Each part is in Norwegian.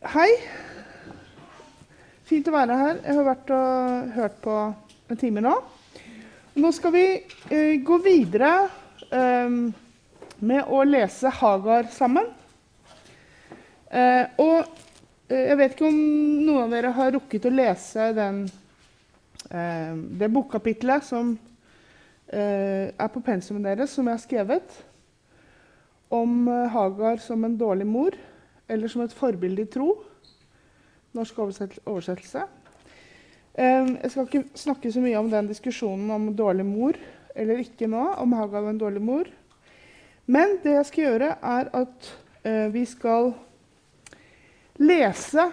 Hei. Fint å være her. Jeg har vært og hørt på en time nå. Nå skal vi eh, gå videre eh, med å lese Hagar sammen. Eh, og eh, jeg vet ikke om noen av dere har rukket å lese den, eh, det bokkapitlet som eh, er på pensumet deres, som jeg har skrevet om Hagar som en dårlig mor eller som et forbilde i tro. Norsk oversettelse. Jeg skal ikke snakke så mye om den diskusjonen om dårlig mor eller ikke nå, om Haga var en dårlig mor. Men det jeg skal gjøre, er at eh, vi skal lese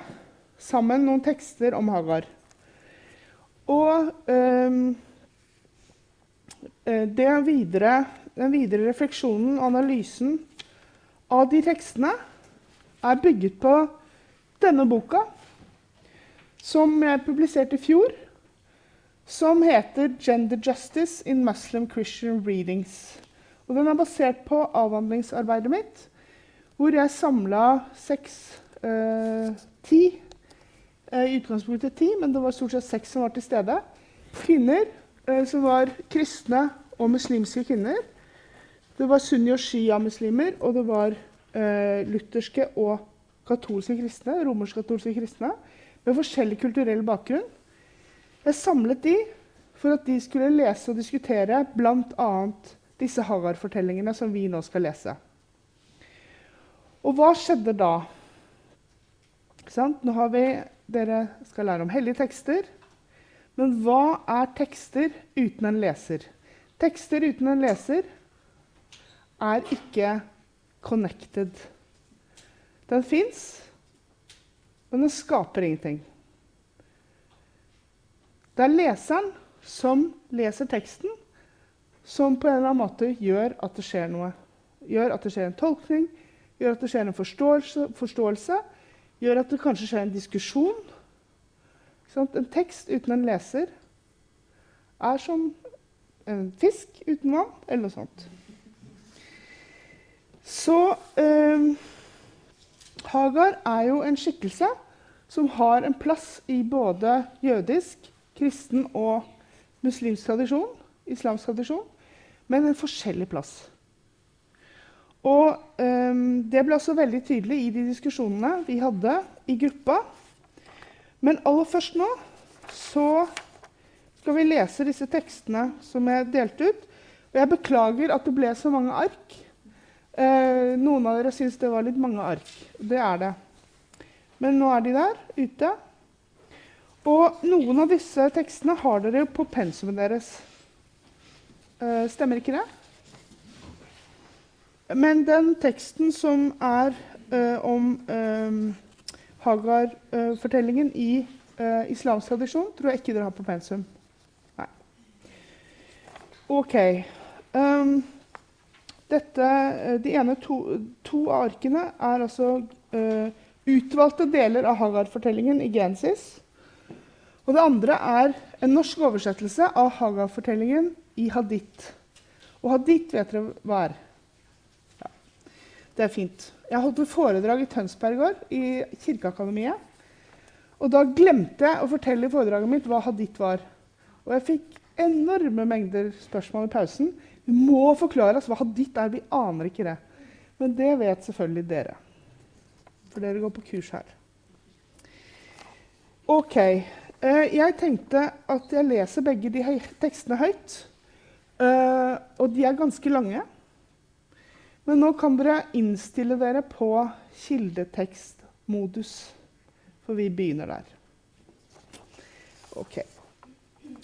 sammen noen tekster om Hagar. Og um, videre, den videre refleksjonen og analysen av de tekstene er bygget på denne boka, som jeg publiserte i fjor, som heter 'Gender Justice in Muslim Christian Readings'. Og den er basert på avhandlingsarbeidet mitt, hvor jeg samla seks eh, Ti. Eh, I utgangspunktet ti, men det var stort sett seks som var til stede. Kvinner eh, som var kristne og muslimske kvinner. Det var sunni- og shia-muslimer, og det var lutherske og katolske kristne, romersk-katolske kristne med forskjellig kulturell bakgrunn. Jeg samlet de for at de skulle lese og diskutere bl.a. disse Hagar-fortellingene som vi nå skal lese. Og hva skjedde da? Nå har vi, Dere skal lære om hellige tekster. Men hva er tekster uten en leser? Tekster uten en leser er ikke connected. Den fins, men den skaper ingenting. Det er leseren som leser teksten, som på en eller annen måte gjør at det skjer noe. Gjør at det skjer en tolkning, gjør at det skjer en forståelse, forståelse gjør at det kanskje skjer en diskusjon. En tekst uten en leser er som en fisk uten vann, eller noe sånt. Så eh, Hagar er jo en skikkelse som har en plass i både jødisk, kristen og muslimsk tradisjon, islamsk tradisjon, men en forskjellig plass. Og eh, Det ble også veldig tydelig i de diskusjonene vi hadde i gruppa. Men aller først nå så skal vi lese disse tekstene som er delt ut. Og jeg beklager at det ble så mange ark. Eh, noen av dere syns det var litt mange ark. Det er det. Men nå er de der ute. Og noen av disse tekstene har dere på pensumet deres. Eh, stemmer ikke det? Men den teksten som er eh, om eh, Hagar-fortellingen i eh, islamsk tradisjon, tror jeg ikke dere har på pensum. Nei. OK. Um, dette, eh, de ene to, to arkene er altså uh, utvalgte deler av Hagar-fortellingen i Genesis. Og det andre er en norsk oversettelse av Hagar-fortellingen i Hadith. Og Hadith vet dere hva er? Ja, det er fint. Jeg holdt et foredrag i Tønsberg i går, i Kirkeakademiet. Og da glemte jeg å fortelle i foredraget mitt hva Hadith var. Og jeg fikk enorme mengder spørsmål i pausen. Vi må forklare oss hva hadith er. Vi aner ikke det. Men det vet selvfølgelig dere. For dere går på kurs her. OK. Eh, jeg tenkte at jeg leser begge de tekstene høyt. Eh, og de er ganske lange. Men nå kan dere innstille dere på kildetekstmodus. For vi begynner der. Ok.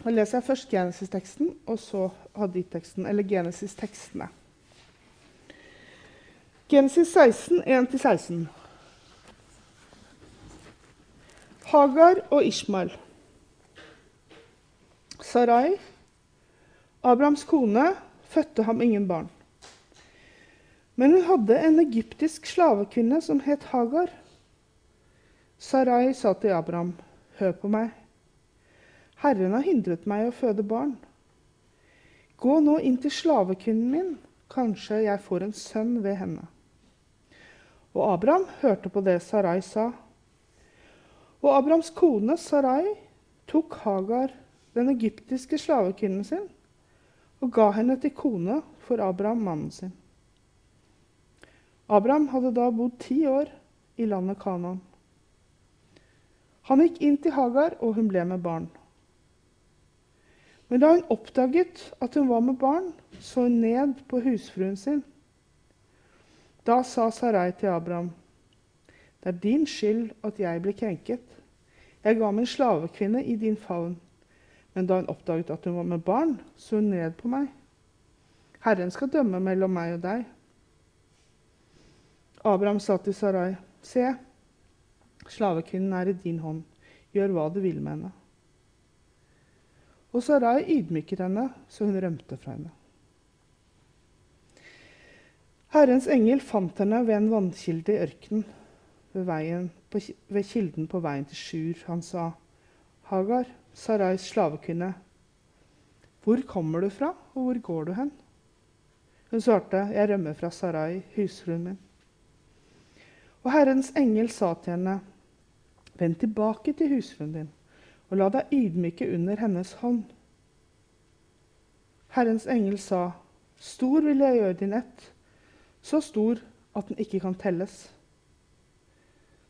Da leser jeg først Genesis-teksten, og så Hadid-teksten, eller Genesis-tekstene. Genesis 16, 1-16. Hagar og Ishmael. Sarai, Abrahams kone, fødte ham ingen barn. Men hun hadde en egyptisk slavekvinne som het Hagar. Sarai sa til Abraham, 'Hør på meg.' Herren har hindret meg å føde barn. Gå nå inn til slavekvinnen min, kanskje jeg får en sønn ved henne. Og Abraham hørte på det Sarai sa, Og Abrahams kone Sarai tok Hagar, den egyptiske slavekvinnen sin, og ga henne til kone for Abraham, mannen sin. Abraham hadde da bodd ti år i landet Kanaan. Han gikk inn til Hagar, og hun ble med barn. Men da hun oppdaget at hun var med barn, så hun ned på husfruen sin. Da sa Sarai til Abraham, 'Det er din skyld at jeg ble krenket.' 'Jeg ga min slavekvinne i din favn.' Men da hun oppdaget at hun var med barn, så hun ned på meg. Herren skal dømme mellom meg og deg. Abraham sa til Sarai, 'Se, slavekvinnen er i din hånd. Gjør hva du vil med henne.' Og Sarai ydmyket henne, så hun rømte fra henne. Herrens engel fant henne ved en vannkilde i ørkenen, ved, ved kilden på veien til Sjur. Han sa, 'Hagar, Sarais slavekvinne, hvor kommer du fra, og hvor går du hen?' Hun svarte, 'Jeg rømmer fra Sarai, husfruen min.' Og Herrens engel sa til henne, 'Vend tilbake til husfruen din, og la deg ydmyke under hennes hånd.' Herrens engel sa, 'Stor vil jeg gjøre din ett.' så stor at den ikke kan telles.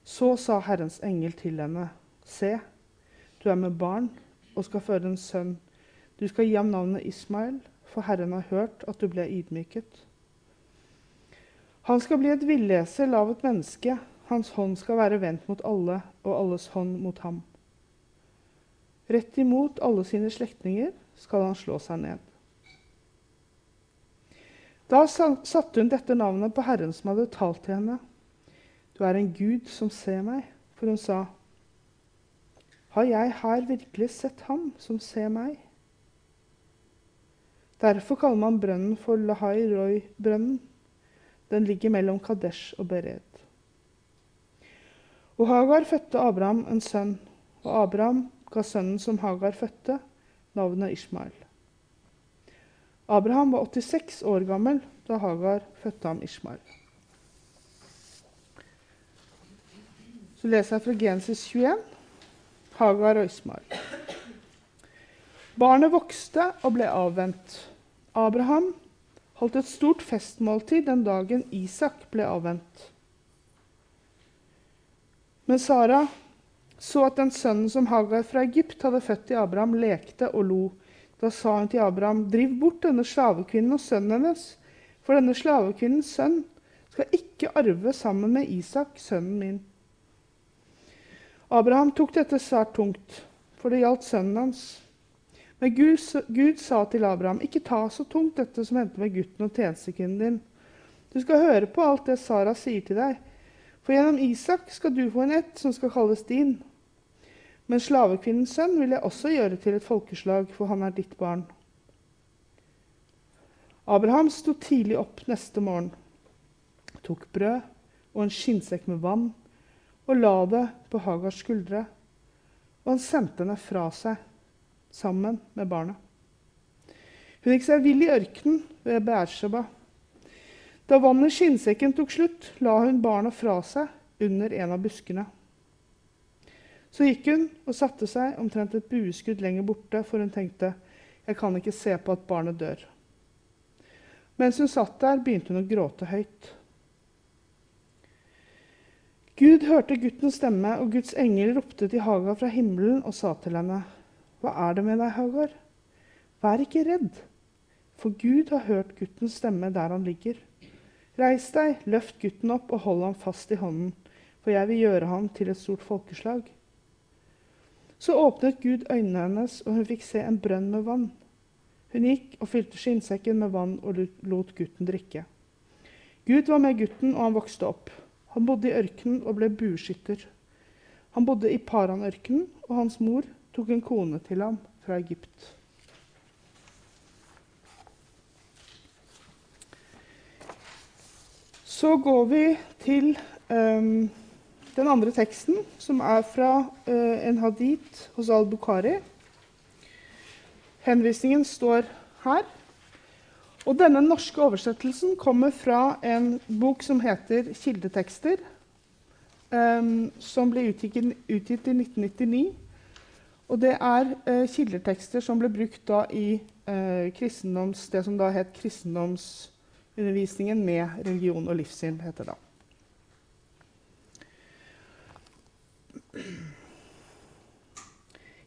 Så sa Herrens engel til henne, Se, du er med barn og skal føre en sønn. Du skal gi ham navnet Ismael, for Herren har hørt at du ble ydmyket. Han skal bli et villesel av et menneske. Hans hånd skal være vendt mot alle, og alles hånd mot ham. Rett imot alle sine slektninger skal han slå seg ned. Da satte hun dette navnet på Herren som hadde talt til henne. Du er en Gud som ser meg, for hun sa, Har jeg her virkelig sett ham som ser meg? Derfor kaller man brønnen for Lahai Roy-brønnen. Den ligger mellom Kadesh og Bered. Og Hagar fødte Abraham en sønn, og Abraham ga sønnen som Hagar fødte, navnet Ishmael. Abraham var 86 år gammel da Hagar fødte ham Ishmael. Så leser jeg fra Genesis 21, Hagar og Ishmael. Barnet vokste og ble avvent. Abraham holdt et stort festmåltid den dagen Isak ble avvent. Men Sara så at den sønnen som Hagar fra Egypt hadde født i Abraham, lekte og lo. Da sa hun til Abraham.: Driv bort denne slavekvinnen og sønnen hennes, for denne slavekvinnens sønn skal ikke arve sammen med Isak, sønnen min. Abraham tok dette svært tungt, for det gjaldt sønnen hans. Men Gud, Gud, sa til Abraham, ikke ta så tungt dette som hendte med gutten og tjenestekvinnen din. Du skal høre på alt det Sara sier til deg, for gjennom Isak skal du få en ett som skal kalles din. Men slavekvinnens sønn vil jeg også gjøre til et folkeslag, for han er ditt barn. Abraham sto tidlig opp neste morgen, tok brød og en skinnsekk med vann og la det på Hagars skuldre, og han sendte henne fra seg sammen med barnet. Hun gikk seg vill i ørkenen ved Beersheba. Da vannet i skinnsekken tok slutt, la hun barna fra seg under en av buskene. Så gikk hun og satte seg omtrent et bueskudd lenger borte, for hun tenkte jeg kan ikke se på at barnet dør. Mens hun satt der, begynte hun å gråte høyt. Gud hørte guttens stemme, og Guds engel ropte til Hagar fra himmelen og sa til henne, Hva er det med deg, Hagar? Vær ikke redd, for Gud har hørt guttens stemme der han ligger. Reis deg, løft gutten opp og hold ham fast i hånden, for jeg vil gjøre ham til et stort folkeslag. Så åpnet Gud øynene hennes, og hun fikk se en brønn med vann. Hun gikk og fylte skinnsekken med vann og lot gutten drikke. Gud var med gutten, og han vokste opp. Han bodde i ørkenen og ble bueskytter. Han bodde i Paranørkenen, og hans mor tok en kone til ham fra Egypt. Så går vi til um, den andre teksten, som er fra uh, en hadith hos al-Bukhari Henvisningen står her. Og denne norske oversettelsen kommer fra en bok som heter 'Kildetekster', um, som ble utgitt, utgitt, i 1999. Og det er uh, kildetekster som ble brukt da i uh, kristendoms, det som da het kristendomsundervisningen med religion og livssyn. heter det.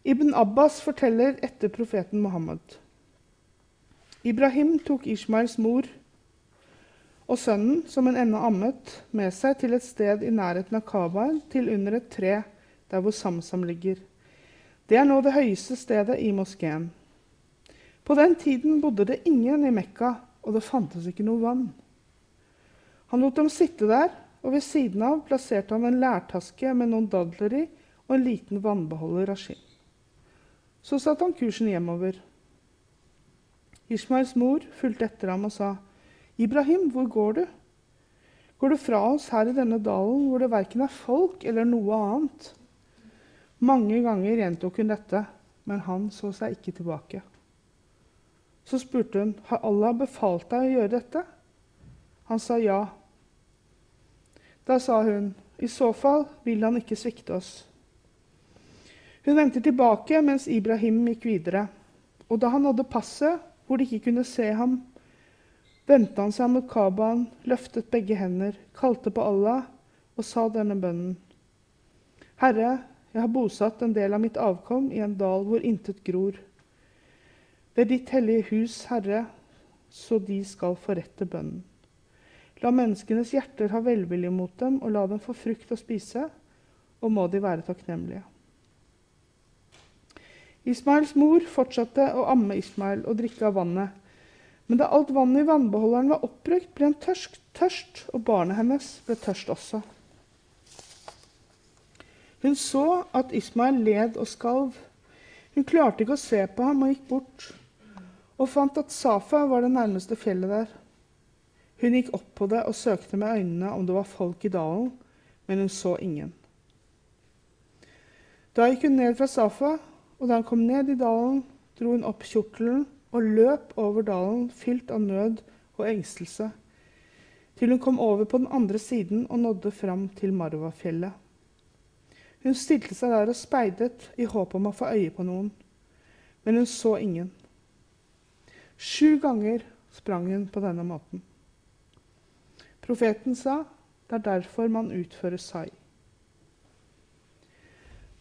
Ibn Abbas forteller etter profeten Mohammed. Ibrahim tok Ishmaels mor og sønnen, som en ennå ammet, med seg til et sted i nærheten av Kabaen, til under et tre der hvor Samsam ligger. Det er nå det høyeste stedet i moskeen. På den tiden bodde det ingen i Mekka, og det fantes ikke noe vann. Han lot dem sitte der, og ved siden av plasserte han en lærtaske med noen dadler i og en liten vannbeholder av skinn. Så satte han kursen hjemover. Ishmaels mor fulgte etter ham og sa, 'Ibrahim, hvor går du?' 'Går du fra oss her i denne dalen hvor det verken er folk eller noe annet?' Mange ganger gjentok hun dette, men han så seg ikke tilbake. Så spurte hun, 'Har Allah befalt deg å gjøre dette?' Han sa ja. Da sa hun, 'I så fall vil han ikke svikte oss.' Hun vendte tilbake mens Ibrahim gikk videre. Og da han nådde passet, hvor de ikke kunne se ham, vendte han seg mot Kabaen, løftet begge hender, kalte på Allah og sa denne bønnen. Herre, jeg har bosatt en del av mitt avkom i en dal hvor intet gror. Ved ditt hellige hus, Herre, så de skal forrette bønnen. La menneskenes hjerter ha velvilje mot dem, og la dem få frukt å spise, og må de være takknemlige. Ismaels mor fortsatte å amme Ismael og drikke av vannet. Men da alt vannet i vannbeholderen var oppbrukt, ble han tørst, tørst, og barnet hennes ble tørst også. Hun så at Ismael led og skalv. Hun klarte ikke å se på ham og gikk bort, og fant at Safa var det nærmeste fjellet der. Hun gikk opp på det og søkte med øynene om det var folk i dalen, men hun så ingen. Da gikk hun ned fra Safa og da han kom ned i dalen, dro hun opp kjortelen og løp over dalen, fylt av nød og engstelse, til hun kom over på den andre siden og nådde fram til Marvafjellet. Hun stilte seg der og speidet i håp om å få øye på noen, men hun så ingen. Sju ganger sprang hun på denne måten. Profeten sa, det er derfor man utfører sai.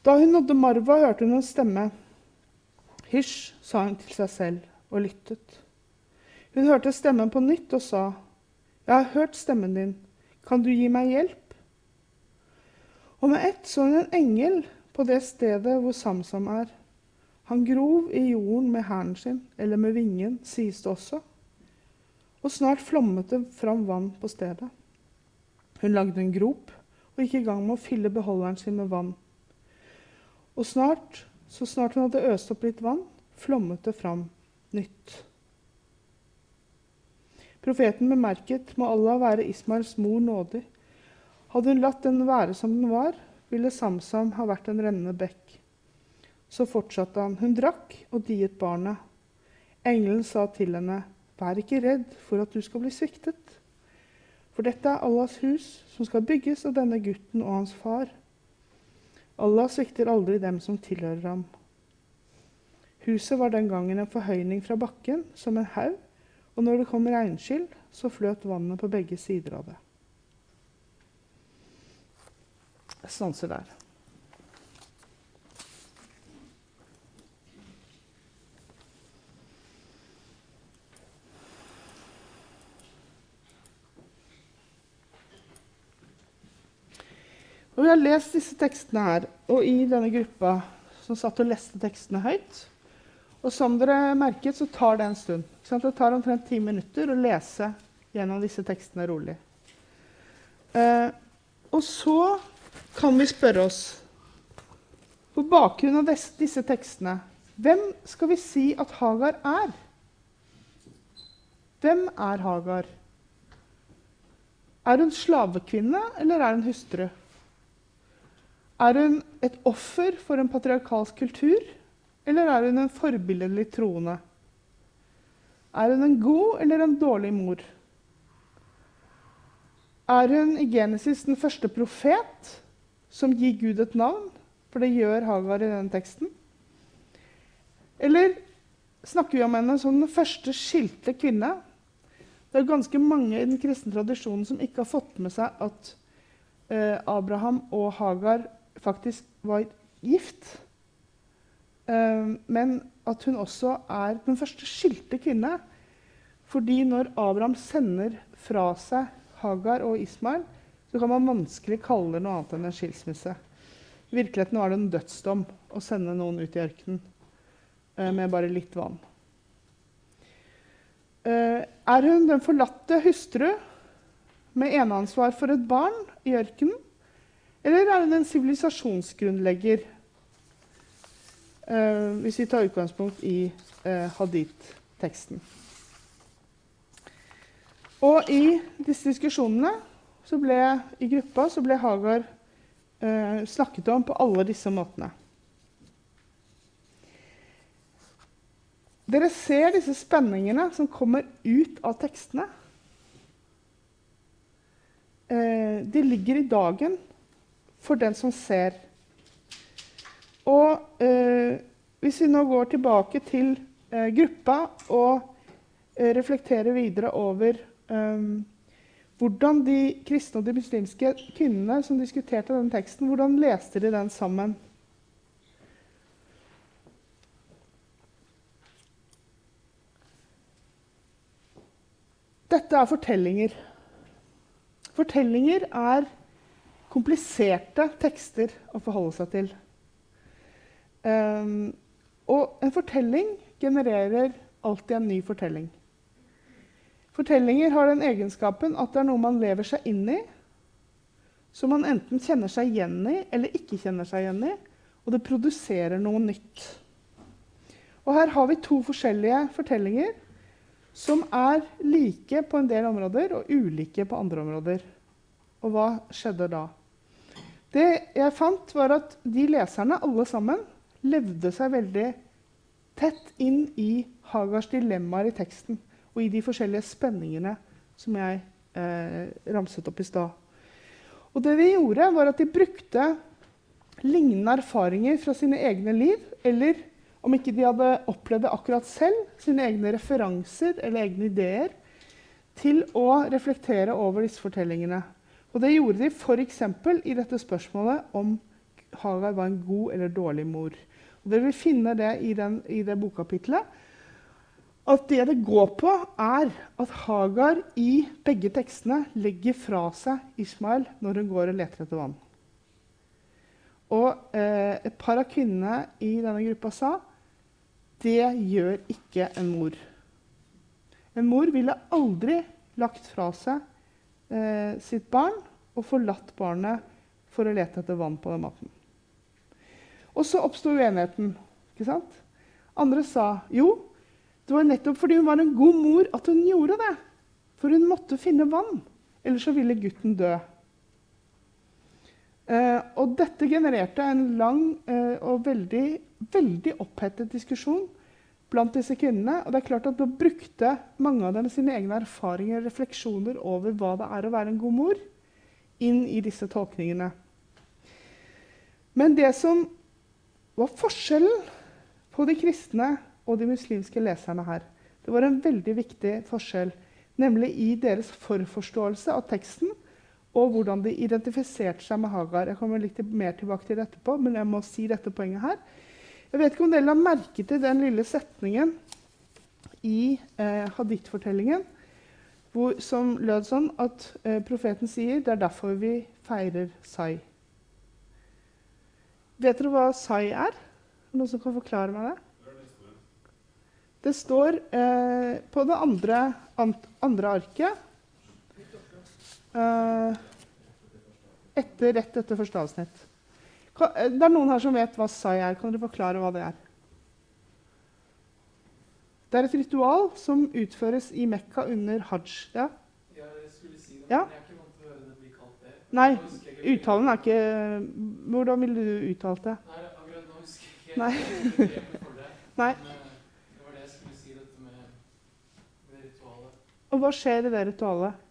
Da hun nådde Marva, hørte hun en stemme. Hysj, sa hun til seg selv og lyttet. Hun hørte stemmen på nytt og sa, Jeg har hørt stemmen din. Kan du gi meg hjelp? Og med ett så hun en engel på det stedet hvor Samsam er. Han grov i jorden med hæren sin, eller med vingen, sies det også. Og snart flommet det fram vann på stedet. Hun lagde en grop og gikk i gang med å fylle beholderen sin med vann. Og snart, så snart hun hadde øst opp litt vann, flommet det fram nytt. Profeten bemerket, må Allah være Ismails mor nådig. Hadde hun latt den være som den var, ville Samsam ha vært en rennende bekk. Så fortsatte han. Hun drakk og diet barnet. Engelen sa til henne, vær ikke redd for at du skal bli sviktet. For dette er Allahs hus, som skal bygges av denne gutten og hans far. Allah svikter aldri dem som tilhører ham. Huset var den gangen en forhøyning fra bakken, som en haug, og når det kom regnskyll, så fløt vannet på begge sider av det. Jeg stanser der. Vi har lest disse tekstene her, og i denne gruppa som satt og leste tekstene høyt. Og som dere merket, så tar det en stund. Det tar omtrent ti minutter å lese gjennom disse tekstene rolig. Eh, og så kan vi spørre oss På bakgrunn av des, disse tekstene Hvem skal vi si at Hagar er? Hvem er Hagar? Er hun slavekvinne, eller er hun hustru? Er hun et offer for en patriarkalsk kultur, eller er hun en forbilledlig troende? Er hun en god eller en dårlig mor? Er hun i Genesis den første profet, som gir Gud et navn, for det gjør Hagar i den teksten? Eller snakker vi om henne som den første skilte kvinne? Det er ganske mange i den kristne tradisjonen som ikke har fått med seg at eh, Abraham og Hagar faktisk var gift. Eh, men at hun også er den første skilte kvinne. Fordi når Abraham sender fra seg Hagar og Ismail, så kan man vanskelig kalle det noe annet enn en skilsmisse. I virkeligheten var det en dødsdom å sende noen ut i ørkenen eh, med bare litt vann. Eh, er hun den forlatte hustru med eneansvar for et barn i ørkenen? Eller er hun en sivilisasjonsgrunnlegger, eh, hvis vi tar utgangspunkt i Hadith-teksten? Og i disse diskusjonene ble, i gruppa så ble Hagar eh, snakket om på alle disse måtene. Dere ser disse spenningene som kommer ut av tekstene. Eh, de ligger i dagen for den som ser. Og eh, hvis vi nå går tilbake til eh, gruppa og eh, reflekterer videre over um, hvordan de kristne og de muslimske kvinnene som diskuterte den teksten, hvordan leste de den sammen? Dette er fortellinger. Fortellinger er kompliserte tekster å forholde seg til. Um, og en fortelling genererer alltid en ny fortelling. Fortellinger har den egenskapen at det er noe man lever seg inn i, som man enten kjenner seg igjen i eller ikke kjenner seg igjen i, og det produserer noe nytt. Og her har vi to forskjellige fortellinger som er like på en del områder og ulike på andre områder. Og hva skjedde da? Det jeg fant, var at de leserne, alle sammen, levde seg veldig tett inn i Hagars dilemmaer i teksten og i de forskjellige spenningene som jeg eh, ramset opp i stad. Og det de gjorde, var at de brukte lignende erfaringer fra sine egne liv, eller om ikke de hadde opplevd det akkurat selv, sine egne referanser eller egne ideer, til å reflektere over disse fortellingene. Og det gjorde de f.eks. i dette spørsmålet om Hagar var en god eller dårlig mor. Og dere vil finne det i, den, i det bokkapitlet at det det går på, er at Hagar i begge tekstene legger fra seg Ismail- når hun går og leter etter vann. Og eh, et par av kvinnene i denne gruppa sa det gjør ikke en mor. En mor ville aldri lagt fra seg eh, sitt barn og forlatt barnet for å lete etter vann på den maten. Og så oppsto uenigheten. ikke sant? Andre sa jo, det var nettopp fordi hun var en god mor at hun gjorde det. For hun måtte finne vann, ellers så ville gutten dø. Eh, og dette genererte en lang eh, og veldig, veldig opphetet diskusjon blant disse kvinnene. Og det er klart at Da brukte mange av dem sine egne erfaringer og refleksjoner over hva det er å være en god mor, inn i disse tolkningene. Men det som var forskjellen på de kristne og de muslimske leserne her. Det var en veldig viktig forskjell, nemlig i deres forforståelse av teksten og hvordan de identifiserte seg med Hagar. Jeg kommer litt mer tilbake til det etterpå, men jeg må si dette poenget her. Jeg vet ikke om dere la merke til den lille setningen i eh, hadith-fortellingen som lød sånn at eh, profeten sier det er derfor vi feirer sai. Vet dere hva sai er? Noen som kan forklare meg det? Det står eh, på det andre, andre arket eh, etter, Rett etter første avsnitt. Eh, det er noen her som vet hva sai er. Kan dere forklare hva det er? Det er et ritual som utføres i Mekka under hajj. Ja? Jeg skulle si det, ja? men jeg er ikke vant til å høre det bli kalt det. Nei, jeg uttalen er ikke Hvordan ville du uttalt det? Nei, akkurat nå husker jeg ikke Nei. for det. Nei. Men eh, det var det jeg skulle si, dette med, med ritualet. Og hva skjer i det ritualet?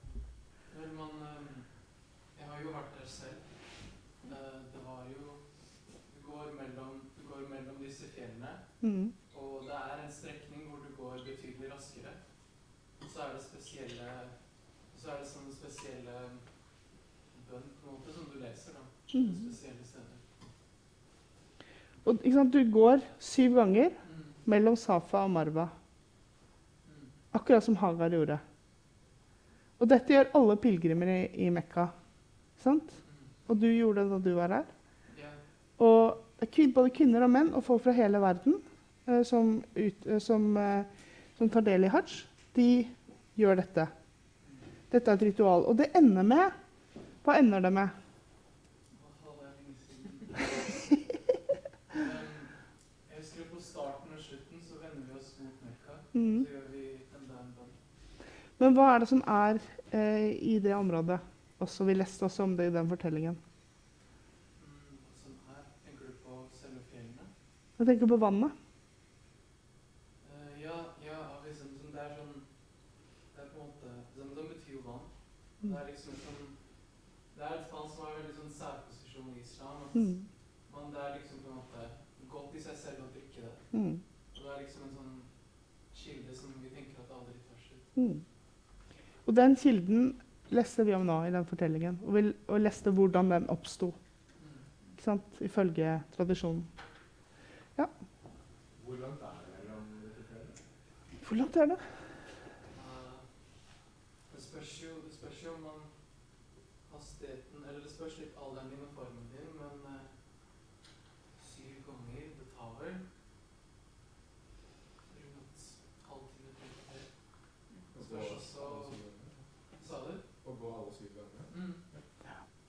Når man eh, Jeg har jo vært der selv. Eh, Det fjellene. Mm. Og det er en strekning hvor du går betydelig raskere. Og så er det spesielle Så er det sånne spesielle bønn på en måte som du leser, da. Mm. Spesielle steder. Og ikke sant, du går syv ganger Mm. mellom Safa og Marwa. Mm. Akkurat som Hagar gjorde. Og dette gjør alle pilegrimer i, i Mekka. Sant? Mm. Og du gjorde det da du var her. Ja. Og det er både kvinner og menn og folk fra hele verden eh, som, ut, eh, som, eh, som tar del i hajj, de gjør dette. Dette er et ritual. Og det ender med Hva ender det med? Mm. Men hva er det som er eh, i det området? Også, vi leste også om det i den fortellingen. Mm. Som er Tenker du på selve fjellene? Jeg tenker på vannet. Eh, ja, ja, liksom, sånn, det er sånn Det er på en måte Zamzam betyr jo vann. Mm. Det er liksom et sånn Det er et vann som har en veldig sånn særposisjon i islam. At Mm. man, det er liksom på en måte godt i seg selv å drikke det. Mm. Og det er liksom en sånn kilde som vi tenker at aldri tar slutt. Mm. Og den kilden leste vi om nå i den fortellingen. Og, vi, og leste hvordan den oppsto, Mm. ifølge tradisjonen. Hvor langt er det mellom disse? Hvor langt er det? Eh, det spørs jo det spørs jo om man hastigheten Eller det spørs litt alderen din og formen din, men eh, syv ganger Det tar vel rundt halvtime til kvarter. Gå Spørs også-? Sa du? Å gå alle syv ganger.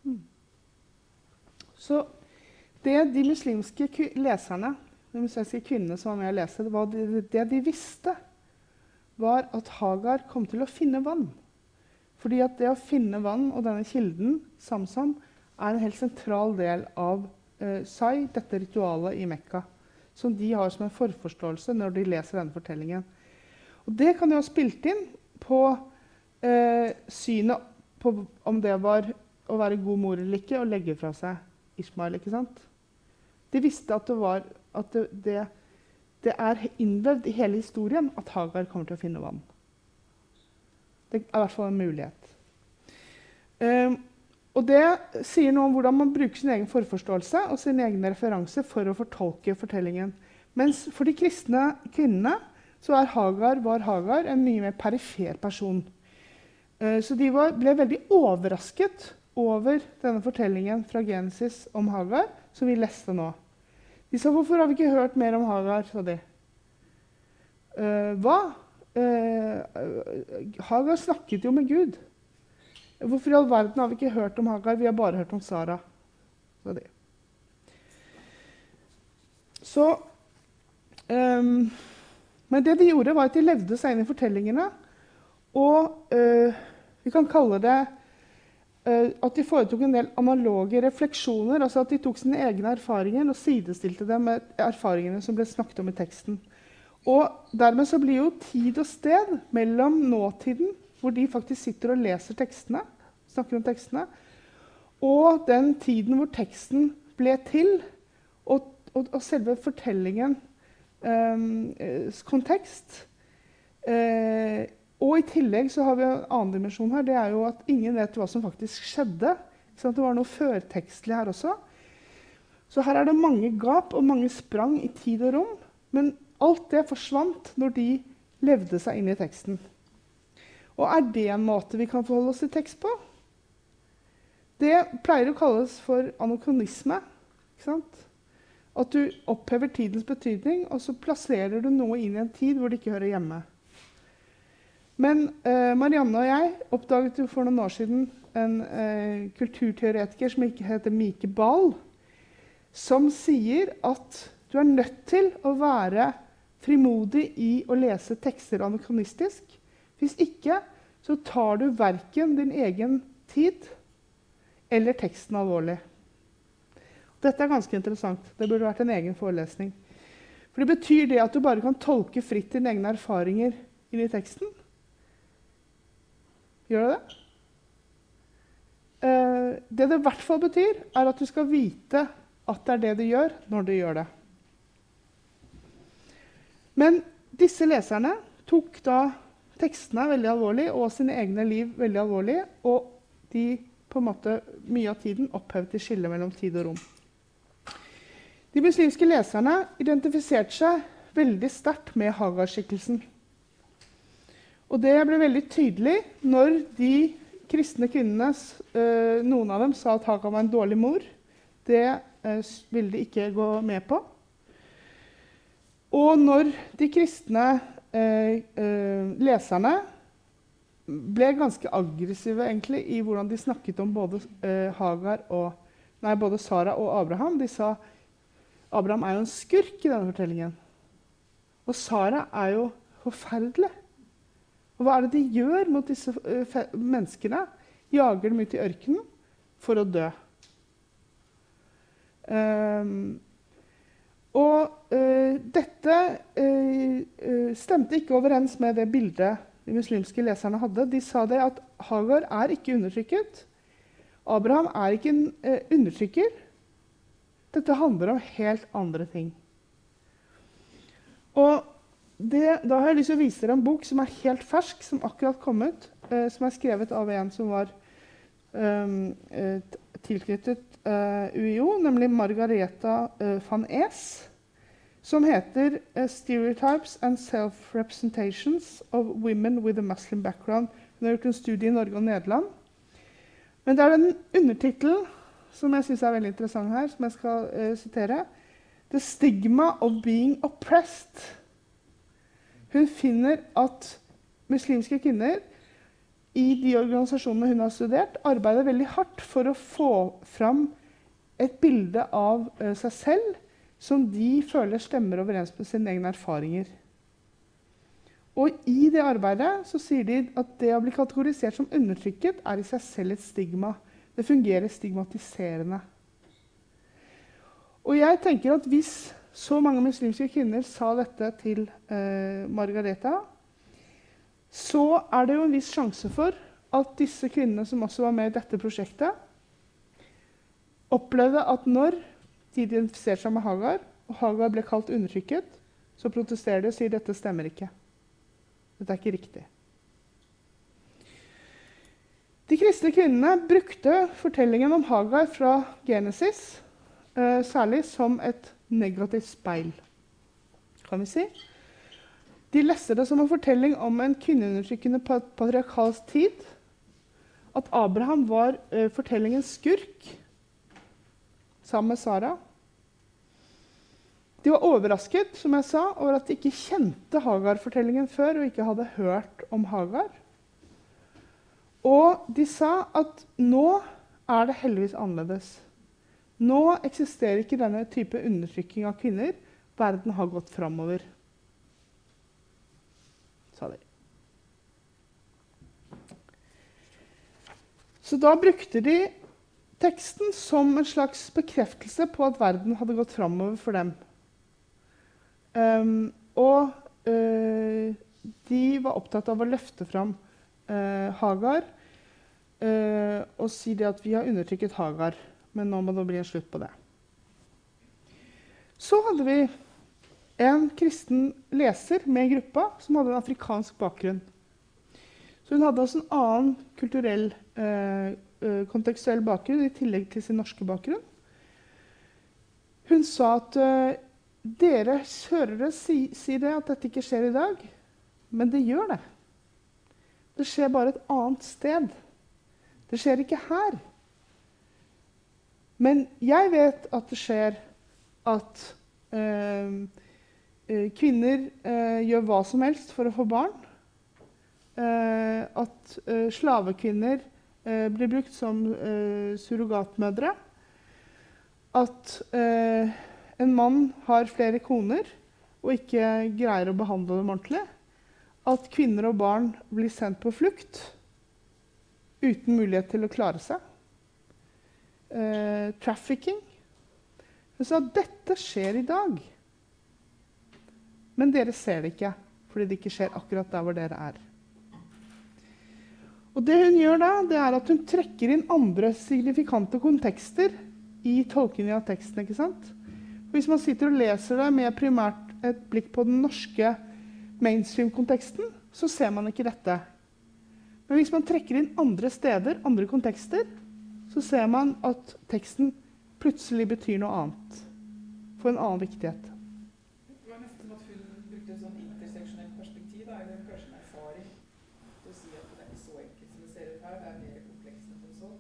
Mm. Så det de muslimske leserne, de muslimske kvinnene som var med å lese, det, var det, de visste, var at Hagar kom til å finne vann. Fordi at det å finne vann og denne kilden, Samsam, er en helt sentral del av eh, Sai, dette ritualet i Mekka, som de har som en forforståelse når de leser denne fortellingen. Og det kan jo ha spilt inn på eh, synet på om det var å være god mor eller ikke, og legge fra seg Ishmael. ikke sant? De visste at det var at det, det, det er innvevd i hele historien at Hagar kommer til å finne vann. Det er i hvert fall en mulighet. Um, og det sier noe om hvordan man bruker sin egen forforståelse og sine egne referanser for å fortolke fortellingen. Mens for de kristne kvinnene så er Hagar, var Hagar en mye mer perifer person. Eh, Så de var, ble veldig overrasket over denne fortellingen fra Genesis om Hagar, som vi leste nå. De sa 'Hvorfor har vi ikke hørt mer om Hagar?' sa de. Uh, hva? Uh, Hagar snakket jo med Gud. Hvorfor i all verden har vi ikke hørt om Hagar? Vi har bare hørt om Sara, sa de. Så um, Men det de gjorde, var at de levde seg inn i fortellingene. Og uh, vi kan kalle det eh, at de foretok en del analoge refleksjoner. altså At de tok sine egne erfaringer og sidestilte dem med erfaringene som ble snakket om i teksten. Og Dermed så blir jo tid og sted mellom nåtiden, hvor de faktisk sitter og leser tekstene, snakker om tekstene, og den tiden hvor teksten ble til, og, og, og selve fortellingen eh, kontekst. Eh, og i tillegg så har vi en annen dimensjon her. Det er jo at ingen vet hva som faktisk skjedde. Så? Det var noe førtekstlig her også. Så her er det mange gap og mange sprang i tid og rom. Men alt det forsvant når de levde seg inn i teksten. Og er det en måte vi kan forholde oss til tekst på? Det pleier å kalles for anokronisme. At du opphever tidens betydning, og så plasserer du noe inn i en tid hvor det ikke hører hjemme. Men eh, Marianne og jeg oppdaget jo for noen år siden en eh, kulturteoretiker som ikke heter Mike Bahl, som sier at du er nødt til å være frimodig i å lese tekster anakronistisk. Hvis ikke så tar du verken din egen tid eller teksten alvorlig. Dette er ganske interessant. Det burde vært en egen forelesning. For det betyr det at du bare kan tolke fritt dine egne erfaringer inn i teksten? Gjør det det? Eh, det det i hvert fall betyr, er at du skal vite at det er det du gjør, når du gjør det. Men disse leserne tok da tekstene veldig alvorlig og sine egne liv veldig alvorlig. Og de på en måte mye av tiden opphevde skillet mellom tid og rom. De muslimske leserne identifiserte seg veldig sterkt med Hagar-skikkelsen. Og det ble veldig tydelig når de kristne kvinnene, eh, noen av dem, sa at Hagar var en dårlig mor. Det eh, ville de ikke gå med på. Og når de kristne eh, leserne ble ganske aggressive egentlig, i hvordan de snakket om både, Hagar og, nei, både Sara og Abraham. De sa Abraham er jo en skurk i denne fortellingen. Og Sara er jo forferdelig. Og hva er det de gjør mot disse uh, menneskene? Jager dem ut i ørkenen for å dø. Um, og uh, dette uh, stemte ikke overens med det bildet de muslimske leserne hadde. De sa det at Hagar er ikke undertrykket. Abraham er ikke en undertrykker. Dette handler om helt andre ting. Og det, da har jeg lyst til å vise dere en bok som er helt fersk, som akkurat kom ut. Eh, som er skrevet av en som var eh, tilknyttet eh, UiO, nemlig Margareta uh, van Es. Som heter uh, 'Stereotypes and Self-Representations of Women with a Muslim Background'. Hun har gjort en studie i Norge og Nederland. Men det er en undertittel som jeg syns er veldig interessant her, som jeg skal sitere. 'The Stigma of Being Oppressed'. Hun finner at muslimske kvinner i de organisasjonene hun har studert, arbeider veldig hardt for å få fram et bilde av uh, seg selv som de føler stemmer overens med sine egne erfaringer. Og I det arbeidet så sier de at det å bli kategorisert som undertrykket er i seg selv et stigma. Det fungerer stigmatiserende. Og jeg tenker at hvis så mange muslimske kvinner sa dette til eh, Margareta, så er det jo en viss sjanse for at disse kvinnene som også var med i dette prosjektet, opplevde at når de identifiserte seg med Hagar, og Hagar ble kalt undertrykket, så protesterer de og sier dette stemmer ikke. Dette er ikke riktig. De kristne kvinnene brukte fortellingen om Hagar fra Genesis eh, særlig som et negativt speil, kan vi si. De leste det som en fortelling om en kvinneundertrykkende patriarkalsk tid. At Abraham var uh, fortellingens skurk sammen med Sara. De var overrasket som jeg sa, over at de ikke kjente Hagar-fortellingen før og ikke hadde hørt om Hagar. Og de sa at nå er det heldigvis annerledes. Nå eksisterer ikke denne type undertrykking av kvinner. Verden har gått framover, sa de. Så da brukte de teksten som en slags bekreftelse på at verden hadde gått framover for dem. Um, og uh, de var opptatt av å løfte fram uh, Hagar uh, og si det at vi har undertrykket Hagar men nå må det bli en slutt på det. Så hadde vi en kristen leser med gruppa som hadde en afrikansk bakgrunn. Så hun hadde også en annen kulturell, eh, eh, kontekstuell bakgrunn i tillegg til sin norske bakgrunn. Hun sa at eh, dere hørere si det at dette ikke skjer i dag, men det gjør det. Det skjer bare et annet sted. Det skjer ikke her. Men jeg vet at det skjer at eh, eh, kvinner eh, gjør hva som helst for å få barn. Eh, at eh, slavekvinner eh, blir brukt som surrogatmødre. At en mann har flere koner og ikke greier å behandle dem ordentlig. At kvinner og barn blir sendt på flukt uten mulighet til å klare seg eh, trafficking. Hun sa dette skjer i dag. Men dere ser det ikke fordi det ikke skjer akkurat der hvor dere er. Og det Hun gjør da, det er at hun trekker inn andre signifikante kontekster i tolkningen av teksten. ikke sant? Hvis man sitter og leser det med primært et blikk på den norske mainstream-konteksten, så ser man ikke dette. Men hvis man trekker inn andre steder, andre kontekster, så ser man at teksten plutselig betyr noe annet. Får en annen viktighet. Det var nesten at hun brukte et sånn interseksjonelt perspektiv, da, eller kanskje en erfaring, til å si at det er ikke så enkelt som det ser ut her, det er mer komplekst enn som så.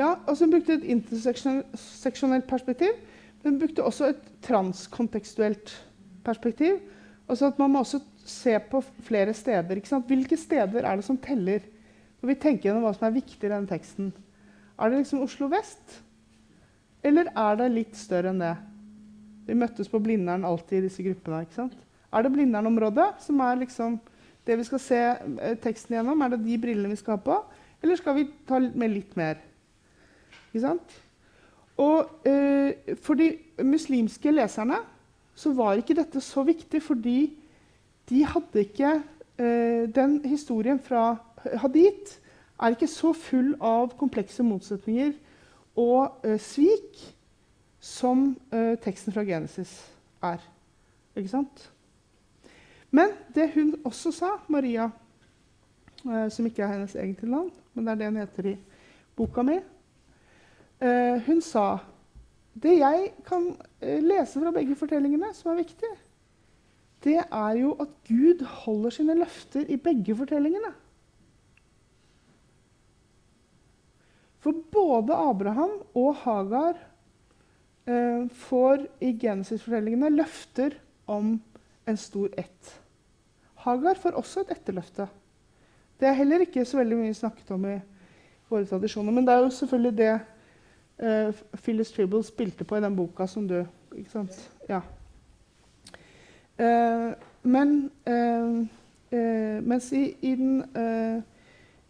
Ja, altså Hun brukte et interseksjonelt perspektiv, men hun brukte også et transkontekstuelt perspektiv. Altså at Man må også se på flere steder. Hvilke steder er det som teller? Når vi tenker gjennom hva som er viktig i denne teksten. Er det liksom Oslo vest? Eller er det litt større enn det? Vi møttes på Blindern alltid i disse gruppene. ikke sant? Er det Blindern-området som er liksom det vi skal se eh, teksten gjennom? Er det de brillene vi skal ha på? Eller skal vi ta med litt mer? Ikke sant? Og eh, for de muslimske leserne så var ikke dette så viktig, fordi de hadde ikke eh, Den historien fra Hadith er ikke så full av komplekse motsetninger og eh, svik som eh, teksten fra Genesis er. Ikke sant? Men det hun også sa, Maria, eh, som ikke er hennes egentlige navn, men det er det hun heter i boka mi, eh, hun sa det jeg kan eh, lese fra begge fortellingene, som er viktig, det er jo at Gud holder sine løfter i begge fortellingene. For både Abraham og Hagar eh, får i Genesis-fortellingene løfter om en stor ett. Hagar får også et etterløfte. Det er heller ikke så veldig mye snakket om i våre tradisjoner. Men det er jo selvfølgelig det eh, Phyllis Tribble spilte på i den boka som du ikke sant? Ja. Eh, men eh, eh, mens i, i den eh,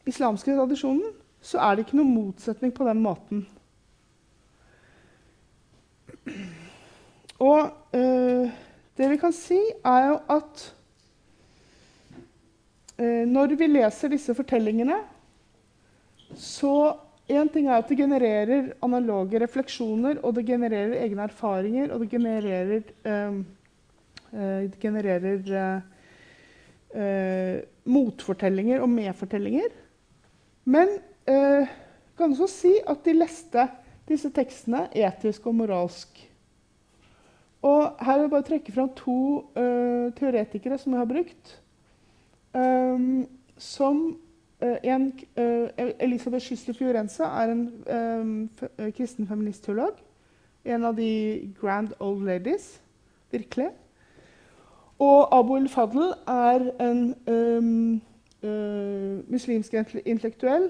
islamske tradisjonen så er det ikke noen motsetning på den måten. Og eh, det vi kan si, er jo at eh, når vi leser disse fortellingene, så Én ting er at det genererer analoge refleksjoner, og det genererer egne erfaringer, og det genererer, eh, eh, det genererer eh, eh, motfortellinger og medfortellinger. Men eh, kan også si at de leste disse tekstene etisk og moralsk. Og her vil jeg bare trekke fram to eh, teoretikere som jeg har brukt. Um, som uh, en, uh, Elisabeth Schüssler Fiorenza er en um, kristen feministteolog. En av de grand old ladies. Virkelig. Og Abu el-Fadl er en um, uh, muslimsk intellektuell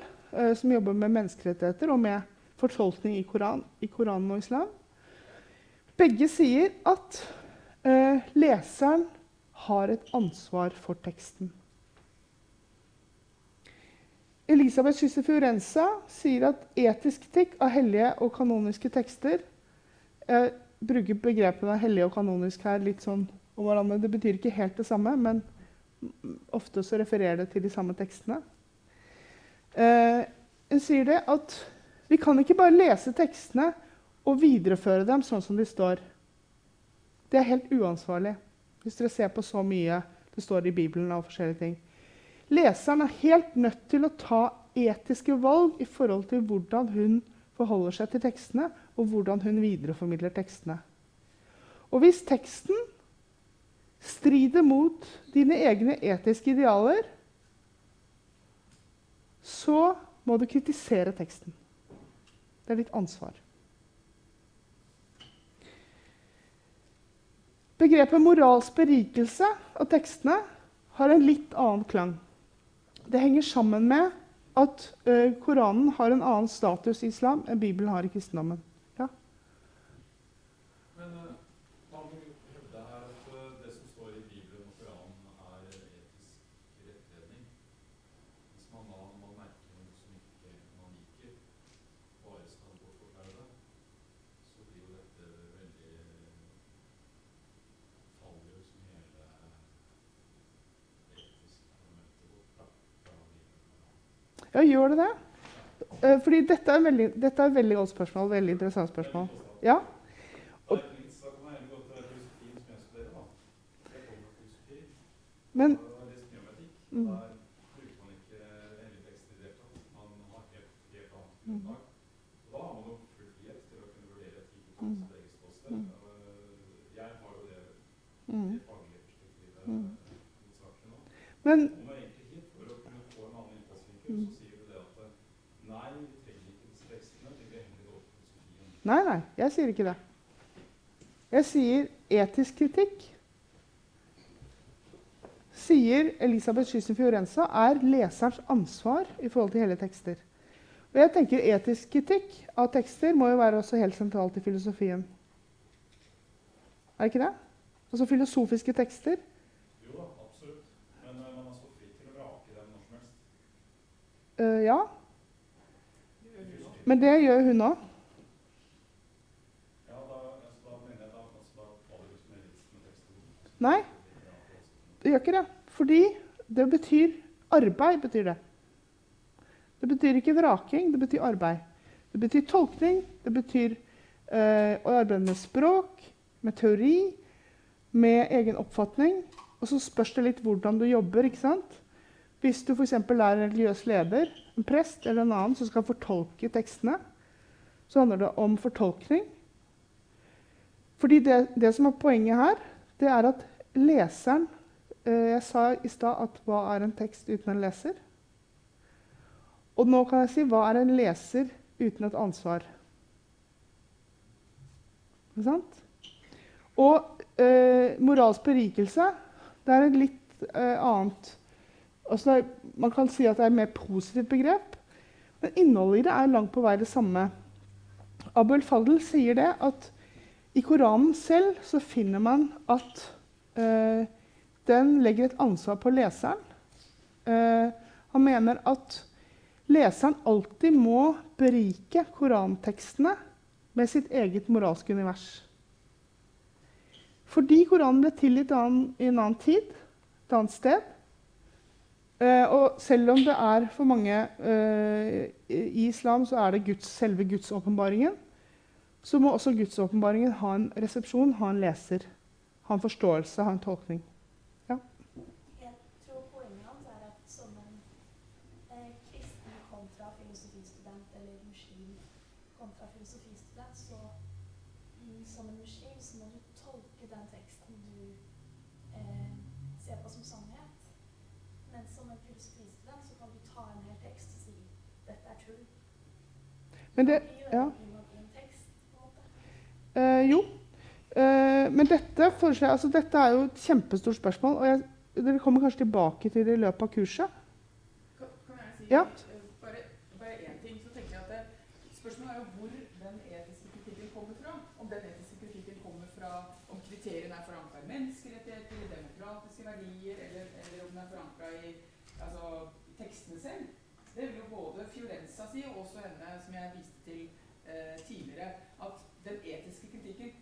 som jobber med menneskerettigheter og med fortolkning i, Koran, i Koranen og islam. Begge sier at leseren har et ansvar for teksten. Elisabeth Schüsse Fiorenza sier at etisk kritikk av hellige og kanoniske tekster Jeg bruker begrepene hellig og kanonisk her litt sånn om hverandre. Det betyr ikke helt det samme, men ofte så refererer det til de samme tekstene. Eh, hun sier det at vi kan ikke bare lese tekstene og videreføre dem sånn som de står. Det er helt uansvarlig hvis dere ser på så mye det står i Bibelen av forskjellige ting. Leseren er helt nødt til å ta etiske valg i forhold til hvordan hun forholder seg til tekstene, og hvordan hun videreformidler tekstene. Og hvis teksten strider mot dine egne etiske idealer, så må du kritisere teksten. Det er ditt ansvar. Begrepet moralsk berikelse av tekstene har en litt annen klang. Det henger sammen med at uh, Koranen har en annen status i islam enn Bibelen har i kristendommen. Ja? Men uh, mange hevder her at uh, det som står i Bibelen og Koranen, er etisk rettledning. Hvis man da man merker noe som ikke man liker, bare skal bortforklare det, så blir jo dette veldig faller jo som hele etiske fundamentet bort da, fra Bibelen og Koranen. Ja, gjør det det? Uh, fordi dette er, veldig, dette er et veldig godt spørsmål. veldig interessant spørsmål. Ja? Og. Men mye om etikk. Mm. Der Nei, nei, jeg sier ikke det. Jeg sier etisk kritikk. Sier Elisabeth Skyssen Fiorenza er leserens ansvar i forhold til hele tekster. Og jeg tenker Etisk kritikk av tekster må jo være også helt sentralt i filosofien. Er det ikke det? Altså filosofiske tekster. Jo absolutt. Men eh, man er så fri til å vrake dem når som helst. Uh, ja, men det gjør hun òg. Ja, da, altså, da mener jeg da, altså, da faller liksom hele listen med tekster. Nei. Det gjør ikke det. Fordi det betyr arbeid. betyr Det Det betyr ikke vraking, det betyr arbeid. Det betyr tolkning, det betyr eh, å arbeide med språk, med teori, med egen oppfatning. Og så spørs det litt hvordan du jobber. ikke sant? Hvis du f.eks. er en religiøs leder, en prest eller en annen som skal fortolke tekstene, så handler det om fortolkning. Fordi det, det som er poenget her, det er at leseren eh, Jeg sa i stad at hva er en tekst uten en leser? Og nå kan jeg si hva er en leser uten et ansvar? Ikke sant? Og eh, moralsk berikelse, det er et litt eh, annet altså Man kan si at det er et mer positivt begrep, men innholdet i det er langt på vei det samme. Abul Fadl sier det at i Koranen selv så finner man at den legger et ansvar på leseren. Eh, han mener at leseren alltid må berike korantekstene med sitt eget moralske univers. Fordi Koranen ble tilgitt i, en annen tid, et annet sted. Eh, og selv om det er for mange eh, i islam så er det Guds, selve gudsåpenbaringen, så må også gudsåpenbaringen ha en resepsjon, ha en leser. Ha en forståelse, ha en tolkning. Jeg tror poenget hans er at som en eh, kristen kontra filosofistudent eller muslim kontra filosofistudent, så mm, som en muslim så må du tolke den teksten du eh, ser på som sannhet. Men som en filosofistudent så kan du ta en hel tekst og si dette er tull. Men det, ja. Uh, jo. Eh, men dette, jeg, altså, dette er jo et kjempestort spørsmål. Og jeg, dere kommer kanskje tilbake til det i løpet av kurset. Kan, kan jeg si Ja. eh, bare, bare én ting? Så tenker jeg at det, Spørsmålet er jo hvor den etiske kritikken kommer fra. Om den etiske kritikken kommer fra om kriteriene er forankra i menneskerettigheter, i demokratiske verdier, eller, eller om den er forankra i altså, tekstene selv. Det vil jo både Fiorenza si, og også henne som jeg viste til eh, tidligere, at den etiske kritikken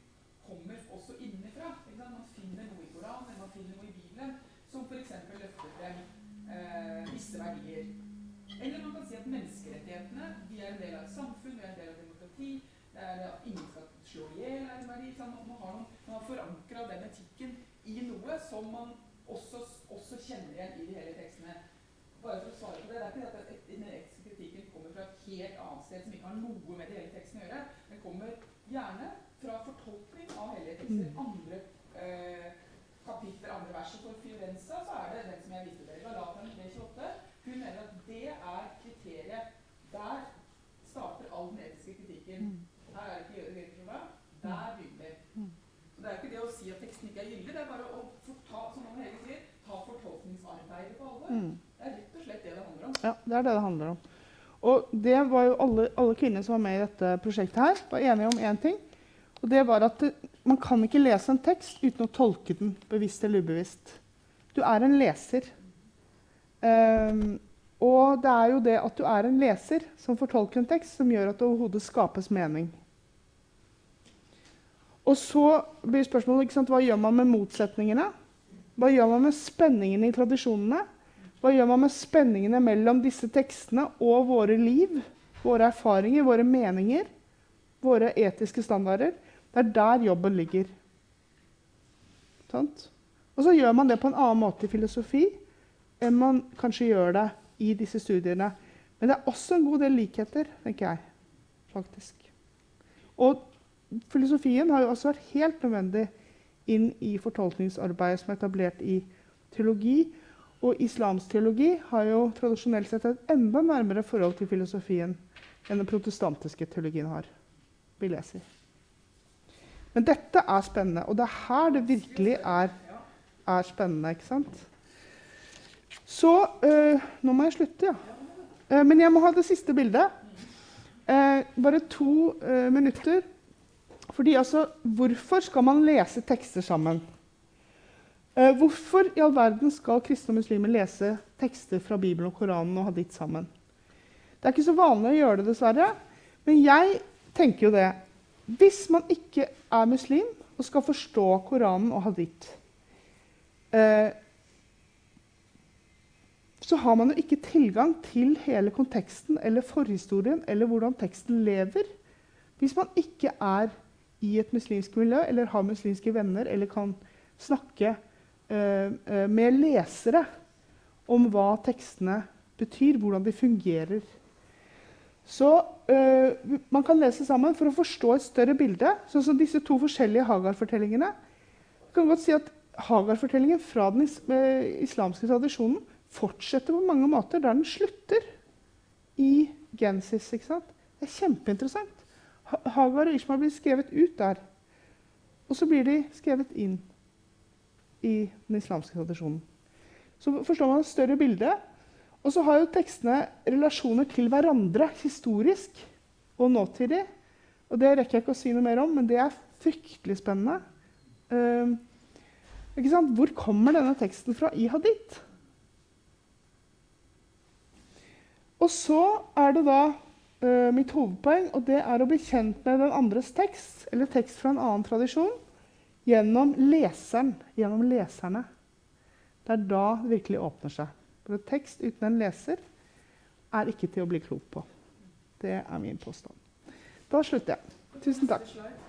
kommer også innenfra. Ikke sant? Man finner noe i Koranen, eller man finner noe i Bibelen, som f.eks. løfter frem eh, visse verdier. Eller man kan si at menneskerettighetene de er en del av et samfunn, vi er en del av demokrati. Det er at ingen skal slå i hjel er en verdi. ikke sant? Man har, noen, man har forankra den etikken i noe som man også, også kjenner igjen i de hele tekstene. Bare for å svare på det, det er ikke det at den etiske kritikken kommer fra et helt annet sted som ikke har noe med de hele tekstene å gjøre. Den kommer gjerne fra fortolkning av hellige tekster. Andre eh, kapitler, andre vers. Og for Fiorenza så er det den som jeg viste dere, Galateren 328. Hun mener at det er kriteriet. Der starter all den etiske kritikken. Her er det ikke gjøre regler for deg. Der begynner Så Det er ikke det å si at teksten ikke er gyldig, det er bare å forta, som han Hege sier, ta fortolkningsarbeidet på alvor. Mm. Det er rett og slett det det handler om. Ja, det er det det handler om. Og det var jo alle, alle kvinner som var med i dette prosjektet her, var enige om én ting. Og det var at det, man kan ikke lese en tekst uten å tolke den bevisst eller ubevisst. Du er en leser. Um, og det er jo det at du er en leser som fortolker en tekst, som gjør at det overhodet skapes mening. Og så blir spørsmålet hva gjør man med motsetningene? Hva gjør man med spenningen i tradisjonene? Hva gjør man med spenningene mellom disse tekstene og våre liv? Våre erfaringer, våre meninger, våre etiske standarder? Det er der jobben ligger. Sånt? Og så gjør man det på en annen måte i filosofi enn man kanskje gjør det i disse studiene. Men det er også en god del likheter, tenker jeg. faktisk. Og filosofien har jo også vært helt nødvendig inn i fortolkningsarbeidet som er etablert i teologi. Og islamsk teologi har jo tradisjonelt sett et enda nærmere forhold til filosofien enn den protestantiske teologien har, vil jeg si. Men dette er spennende, og det er her det virkelig er, er spennende. ikke sant? Så øh, Nå må jeg slutte, ja. Eh, men jeg må ha det siste bildet. Eh, bare to øh, minutter. Fordi altså, Hvorfor skal man lese tekster sammen? Eh, hvorfor i all verden skal kristne og muslimer lese tekster fra Bibelen og Koranen og Hadith sammen? Det er ikke så vanlig å gjøre det, dessverre. Men jeg tenker jo det. Hvis man ikke er muslim og skal forstå Koranen og Hadith, eh, så har man jo ikke tilgang til hele konteksten eller forhistorien eller hvordan teksten lever, hvis man ikke er i et muslimsk miljø eller har muslimske venner eller kan snakke med lesere om hva tekstene betyr, hvordan de fungerer. Så uh, man kan lese sammen for å forstå et større bilde. Sånn som disse to forskjellige Hagar-fortellingene. Man kan godt si at Hagar-fortellingen fra den is islamske tradisjonen fortsetter på mange måter der den slutter i Genesis. Det er kjempeinteressant. Hagar og Ishmael blir skrevet ut der. Og så blir de skrevet inn i den islamske tradisjonen. Så forstår man et større bilde. Og så har jo tekstene relasjoner til hverandre historisk og nåtidig. Og det rekker jeg ikke å si noe mer om, men det er fryktelig spennende. Uh, Hvor kommer denne teksten fra i hadith? Og så er det da uh, mitt hovedpoeng, og det er å bli kjent med den andres tekst, eller tekst fra en annen tradisjon, gjennom leseren, gjennom leserne. Det er da det virkelig åpner seg. For en tekst uten en leser er ikke til å bli klok på. Det er min påstand. Da slutter jeg. Tusen takk.